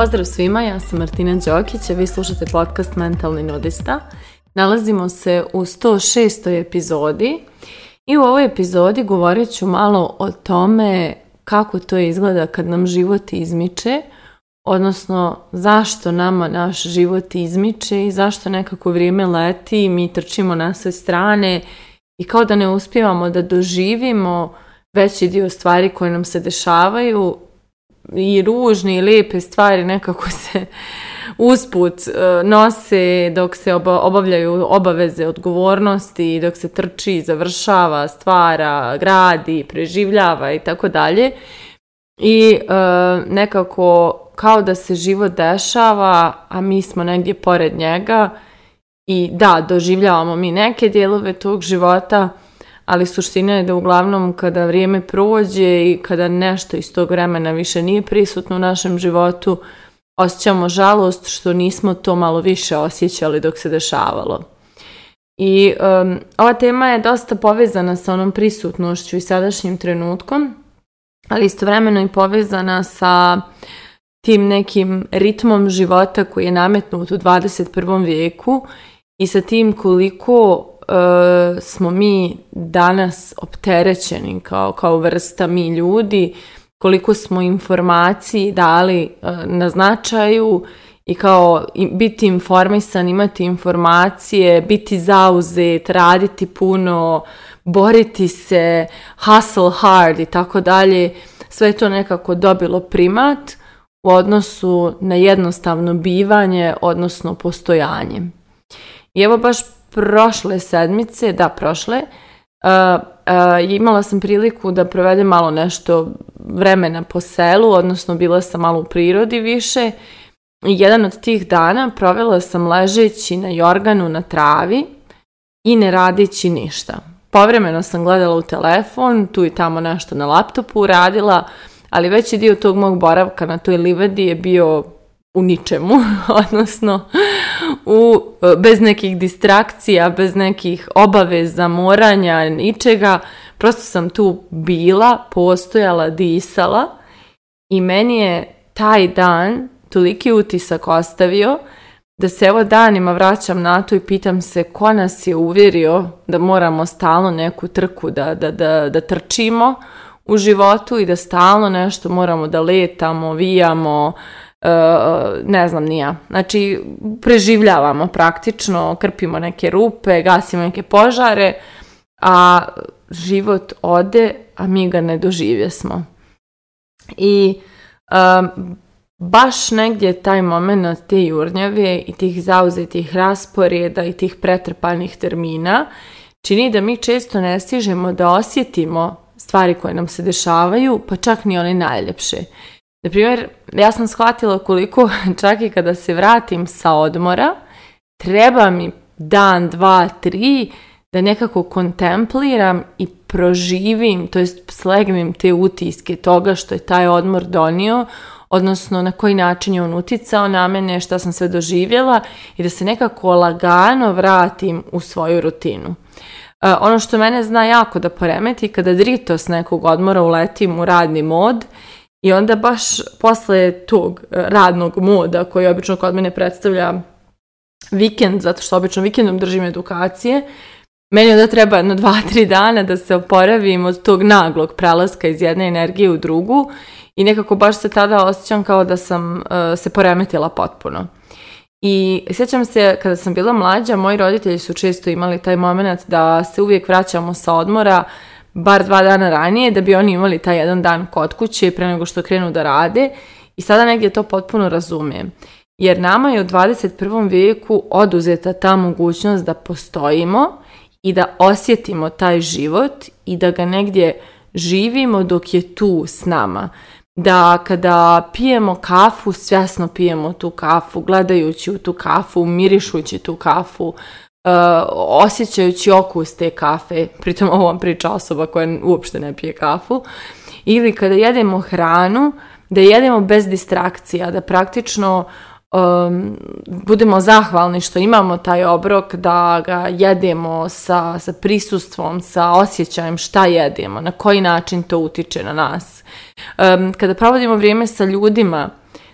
Pozdrav svima, ja sam Martina Đokić, a vi slušate podcast Mentalni nudista. Nalazimo se u 106. epizodi i u ovoj epizodi govorit ću malo o tome kako to izgleda kad nam život izmiče, odnosno zašto nama naš život izmiče i zašto nekako vrijeme leti i mi trčimo na sve strane i kao da ne uspijevamo da doživimo veći dio stvari koje nam se dešavaju i ružni i lijepe stvari nekako se usput e, nose dok se obavljaju obaveze odgovornosti, dok se trči, završava, stvara, gradi, preživljava i tako dalje. I e, nekako kao da se život dešava, a mi smo negdje pored njega i da, doživljavamo mi neke dijelove tog života, ali suština je da uglavnom kada vrijeme prođe i kada nešto iz tog vremena više nije prisutno u našem životu, osjećamo žalost što nismo to malo više osjećali dok se dešavalo. I ova tema je dosta povezana sa onom prisutnošću i sadašnjim trenutkom, ali istovremeno i povezana sa tim nekim ritmom života koji je nametnut u 21. vijeku i sa tim koliko E, smo mi danas opterećeni kao, kao vrsta mi ljudi, koliko smo informaciji dali uh, na značaju i kao biti informisan, imati informacije, biti zauzet, raditi puno, boriti se, hustle hard i tako dalje, sve je to nekako dobilo primat u odnosu na jednostavno bivanje, odnosno postojanje. I evo baš prošle sedmice, da, prošle, uh, uh, imala sam priliku da provedem malo nešto vremena po selu, odnosno bila sam malo u prirodi više. I jedan od tih dana provela sam ležeći na jorganu na travi i ne radeći ništa. Povremeno sam gledala u telefon, tu i tamo nešto na laptopu radila, ali veći dio tog mog boravka na toj livadi je bio u ničemu, odnosno u, e, bez nekih distrakcija, bez nekih obaveza, moranja, ničega. Prosto sam tu bila, postojala, disala i meni je taj dan toliki utisak ostavio da se evo danima vraćam na to i pitam se ko nas je uvjerio da moramo stalno neku trku da, da, da, da trčimo u životu i da stalno nešto moramo da letamo, vijamo, E, ne znam nija. Znači, preživljavamo praktično, krpimo neke rupe, gasimo neke požare, a život ode, a mi ga ne doživje smo. I e, baš negdje taj moment te jurnjave i tih zauzetih rasporeda i tih pretrpanih termina čini da mi često ne stižemo da osjetimo stvari koje nam se dešavaju, pa čak ni one najljepše. Na primjer, ja sam shvatila koliko čak i kada se vratim sa odmora, treba mi dan, dva, tri da nekako kontempliram i proživim, to jest slegnem te utiske toga što je taj odmor donio, odnosno na koji način je on uticao na mene, šta sam sve doživjela i da se nekako lagano vratim u svoju rutinu. E, ono što mene zna jako da poremeti, kada drito s nekog odmora uletim u radni mod i onda baš posle tog e, radnog moda koji obično kod mene predstavlja vikend, zato što obično vikendom držim edukacije, meni onda treba jedno dva, tri dana da se oporavim od tog naglog prelaska iz jedne energije u drugu i nekako baš se tada osjećam kao da sam e, se poremetila potpuno. I sjećam se, kada sam bila mlađa, moji roditelji su često imali taj moment da se uvijek vraćamo sa odmora bar dva dana ranije da bi oni imali taj jedan dan kod kuće pre nego što krenu da rade i sada negdje to potpuno razumijem. Jer nama je u 21. vijeku oduzeta ta mogućnost da postojimo i da osjetimo taj život i da ga negdje živimo dok je tu s nama. Da kada pijemo kafu, svjesno pijemo tu kafu, gledajući u tu kafu, mirišući tu kafu, Eh, osjećajući okus te kafe, pritom ovo vam priča osoba koja uopšte ne pije kafu, ili kada jedemo hranu, da jedemo bez distrakcija, da praktično um, budemo zahvalni što imamo taj obrok, da ga jedemo sa, sa prisustvom, sa osjećajem šta jedemo, na koji način to utiče na nas. kada provodimo vrijeme sa ljudima,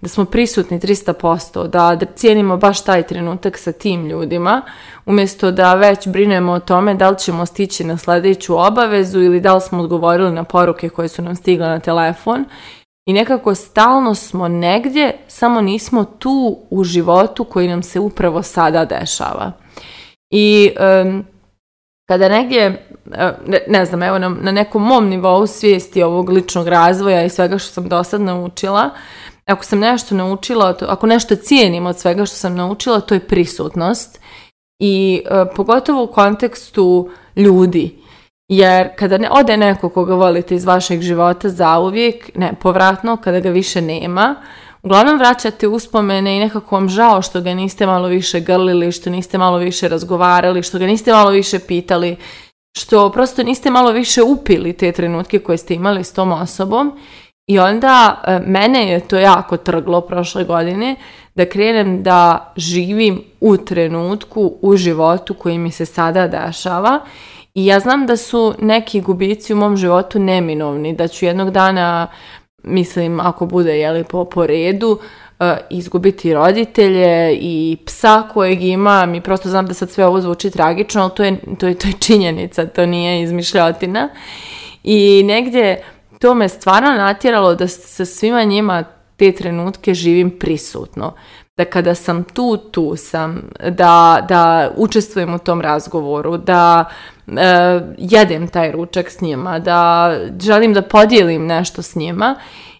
da smo prisutni 300%, da, da cijenimo baš taj trenutak sa tim ljudima, umjesto da već brinemo o tome da li ćemo stići na sljedeću obavezu ili da li smo odgovorili na poruke koje su nam stigle na telefon i nekako stalno smo negdje, samo nismo tu u životu koji nam se upravo sada dešava. I kada negdje, e, ne, znam, evo na, na nekom mom nivou svijesti ovog ličnog razvoja i svega što sam do sad naučila, ako sam nešto naučila, ako nešto cijenim od svega što sam naučila, to je prisutnost. I e, pogotovo u kontekstu ljudi. Jer kada ne ode neko koga volite iz vašeg života zauvijek, ne, povratno, kada ga više nema, uglavnom vraćate uspomene i nekako vam žao što ga niste malo više grlili, što niste malo više razgovarali, što ga niste malo više pitali, što prosto niste malo više upili te trenutke koje ste imali s tom osobom i onda e, mene je to jako trglo prošle godine da krenem da živim u trenutku, u životu koji mi se sada dešava i ja znam da su neki gubici u mom životu neminovni, da ću jednog dana, mislim ako bude jeli po, po redu, e, izgubiti roditelje i psa kojeg imam i prosto znam da sad sve ovo zvuči tragično, ali to je, to je, to je činjenica, to nije izmišljotina. I negdje to me stvarno natjeralo da sa svima njima te trenutke živim prisutno. Da kada sam tu, tu sam, da, da učestvujem u tom razgovoru, da e, jedem taj ručak s njima, da želim da podijelim nešto s njima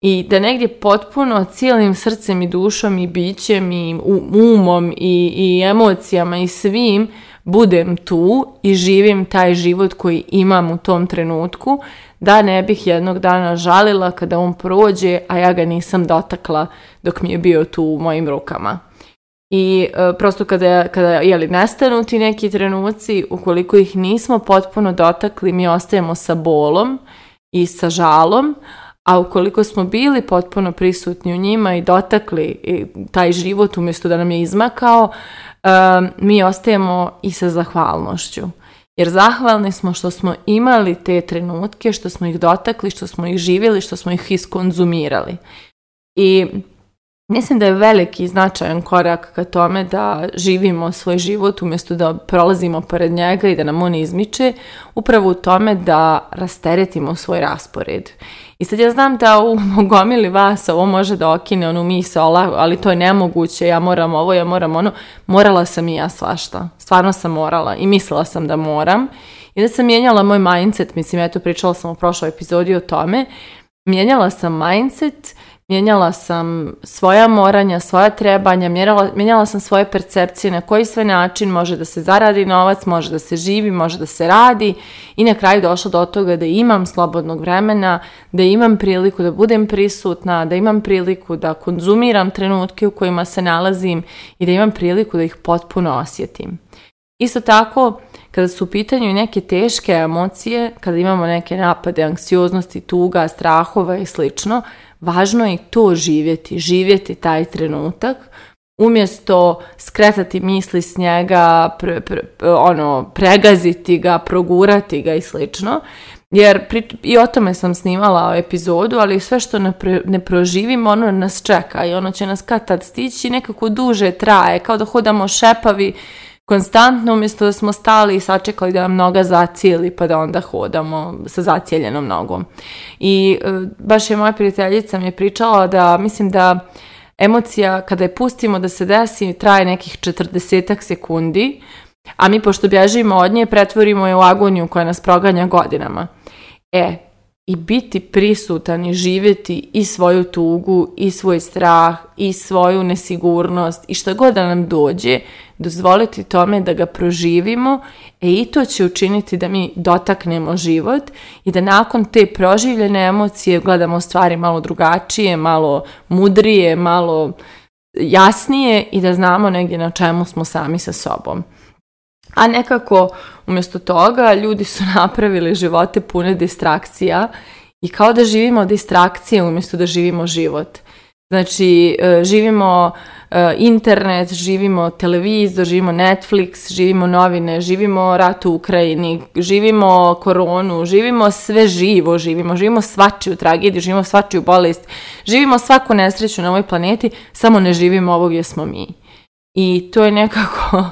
i da negdje potpuno cijelim srcem i dušom i bićem i umom i, i emocijama i svim budem tu i živim taj život koji imam u tom trenutku, da ne bih jednog dana žalila kada on prođe, a ja ga nisam dotakla dok mi je bio tu u mojim rukama. I e, prosto kada, kada jeli, nestanu ti neki trenuci, ukoliko ih nismo potpuno dotakli, mi ostajemo sa bolom i sa žalom, a ukoliko smo bili potpuno prisutni u njima i dotakli e, taj život umjesto da nam je izmakao, mi ostajemo i sa zahvalnošću. Jer zahvalni smo što smo imali te trenutke, što smo ih dotakli, što smo ih živjeli, što smo ih iskonzumirali. I Mislim da je veliki značajan korak ka tome da živimo svoj život umjesto da prolazimo pored njega i da nam on izmiče, upravo u tome da rasteretimo svoj raspored. I sad ja znam da u gomili vas ovo može da okine onu misao ali to je nemoguće, ja moram ovo, ja moram ono. Morala sam i ja svašta. Stvarno sam morala i mislila sam da moram. I da sam mijenjala moj mindset, mislim, eto pričala sam u prošloj epizodi o tome. Mijenjala sam mindset mijenjala sam svoja moranja, svoja trebanja, mijenjala, mijenjala sam svoje percepcije na koji sve način može da se zaradi novac, može da se živi, može da se radi i na kraju došla do toga da imam slobodnog vremena, da imam priliku da budem prisutna, da imam priliku da konzumiram trenutke u kojima se nalazim i da imam priliku da ih potpuno osjetim. Isto tako, kada su u pitanju neke teške emocije, kada imamo neke napade anksioznosti, tuga, strahova i slično, važno je i to živjeti, živjeti taj trenutak, umjesto skretati misli s njega, ono, pregaziti ga, progurati ga i slično. Jer pri, i o tome sam snimala epizodu, ali sve što ne, proživimo, ono nas čeka i ono će nas kad tad stići nekako duže traje, kao da hodamo šepavi konstantno umjesto da smo stali i sačekali da nam noga zacijeli pa da onda hodamo sa zacijeljenom nogom. I e, baš je moja prijateljica mi je pričala da mislim da emocija kada je pustimo da se desi traje nekih 40 sekundi, a mi pošto bježimo od nje pretvorimo je u agoniju koja nas proganja godinama. E, i biti prisutan i živjeti i svoju tugu i svoj strah i svoju nesigurnost i što god da nam dođe, dozvoliti tome da ga proživimo e i to će učiniti da mi dotaknemo život i da nakon te proživljene emocije gledamo stvari malo drugačije, malo mudrije, malo jasnije i da znamo negdje na čemu smo sami sa sobom. A nekako, umjesto toga, ljudi su napravili živote pune distrakcija i kao da živimo distrakcije umjesto da živimo život. Znači, e, živimo e, internet, živimo televizor, živimo Netflix, živimo novine, živimo rat u Ukrajini, živimo koronu, živimo sve živo, živimo, živimo svačiju tragediju, živimo svačiju bolest, živimo svaku nesreću na ovoj planeti, samo ne živimo ovog gdje smo mi. I to je nekako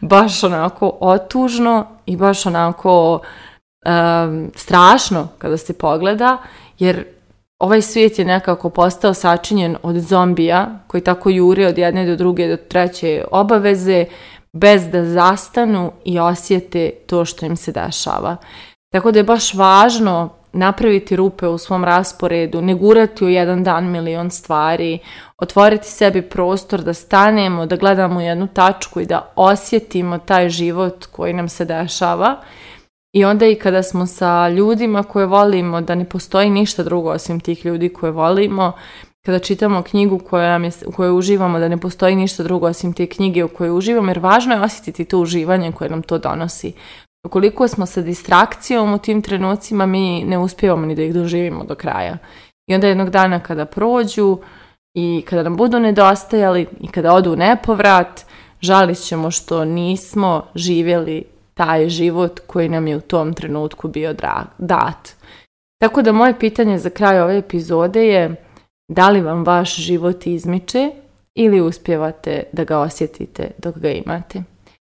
baš onako otužno i baš onako um, strašno kada se pogleda, jer ovaj svijet je nekako postao sačinjen od zombija koji tako jure od jedne do druge do treće obaveze bez da zastanu i osjete to što im se dešava. Tako da je baš važno napraviti rupe u svom rasporedu, ne gurati u jedan dan milion stvari, otvoriti sebi prostor da stanemo, da gledamo jednu tačku i da osjetimo taj život koji nam se dešava. I onda i kada smo sa ljudima koje volimo, da ne postoji ništa drugo osim tih ljudi koje volimo, kada čitamo knjigu u kojoj uživamo, da ne postoji ništa drugo osim te knjige u kojoj uživamo, jer važno je osjetiti to uživanje koje nam to donosi. Koliko smo sa distrakcijom u tim trenucima, mi ne uspijevamo ni da ih doživimo do kraja. I onda jednog dana kada prođu i kada nam budu nedostajali i kada odu u nepovrat, žalit ćemo što nismo živjeli taj život koji nam je u tom trenutku bio dat. Tako da moje pitanje za kraj ove epizode je da li vam vaš život izmiče ili uspjevate da ga osjetite dok ga imate.